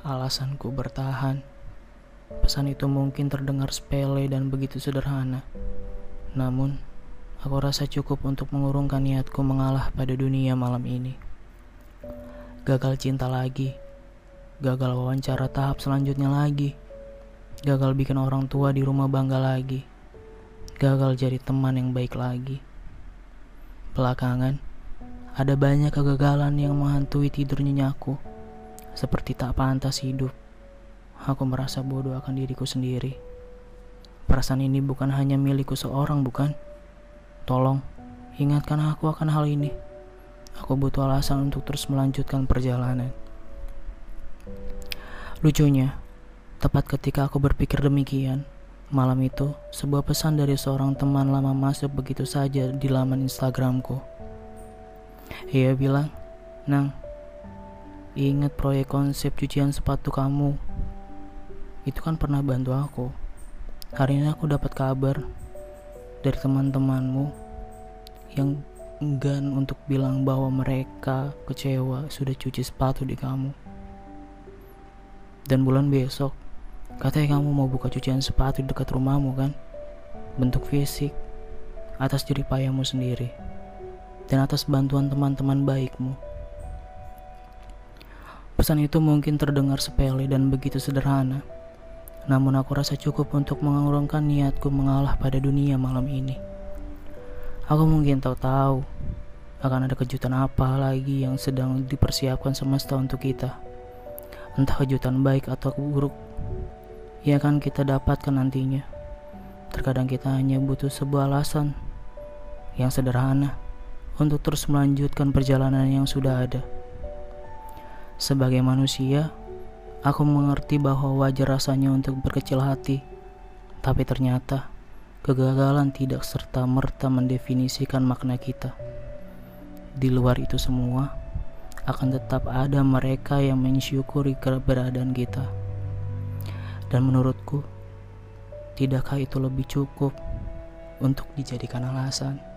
Alasanku bertahan. Pesan itu mungkin terdengar sepele dan begitu sederhana. Namun, aku rasa cukup untuk mengurungkan niatku mengalah pada dunia malam ini. Gagal cinta lagi. Gagal wawancara tahap selanjutnya lagi. Gagal bikin orang tua di rumah bangga lagi. Gagal jadi teman yang baik lagi. Belakangan, ada banyak kegagalan yang menghantui tidur nyenyaku. Seperti tak pantas hidup. Aku merasa bodoh akan diriku sendiri. Perasaan ini bukan hanya milikku seorang, bukan? Tolong, ingatkan aku akan hal ini. Aku butuh alasan untuk terus melanjutkan perjalanan. Lucunya, tepat ketika aku berpikir demikian, malam itu sebuah pesan dari seorang teman lama masuk begitu saja di laman Instagramku. Ia bilang, Nang, ingat proyek konsep cucian sepatu kamu. Itu kan pernah bantu aku. Hari ini aku dapat kabar dari teman-temanmu yang enggan untuk bilang bahwa mereka kecewa sudah cuci sepatu di kamu. Dan bulan besok, katanya kamu mau buka cucian sepatu di dekat rumahmu kan? Bentuk fisik, atas payahmu sendiri, dan atas bantuan teman-teman baikmu. Pesan itu mungkin terdengar sepele dan begitu sederhana, namun aku rasa cukup untuk mengurungkan niatku mengalah pada dunia malam ini. Aku mungkin tahu-tahu akan ada kejutan apa lagi yang sedang dipersiapkan semesta untuk kita. Entah kejutan baik atau buruk, yang akan kita dapatkan nantinya. Terkadang kita hanya butuh sebuah alasan yang sederhana untuk terus melanjutkan perjalanan yang sudah ada. Sebagai manusia, Aku mengerti bahwa wajar rasanya untuk berkecil hati, tapi ternyata kegagalan tidak serta-merta mendefinisikan makna kita. Di luar itu semua, akan tetap ada mereka yang mensyukuri keberadaan kita. Dan menurutku, tidakkah itu lebih cukup untuk dijadikan alasan?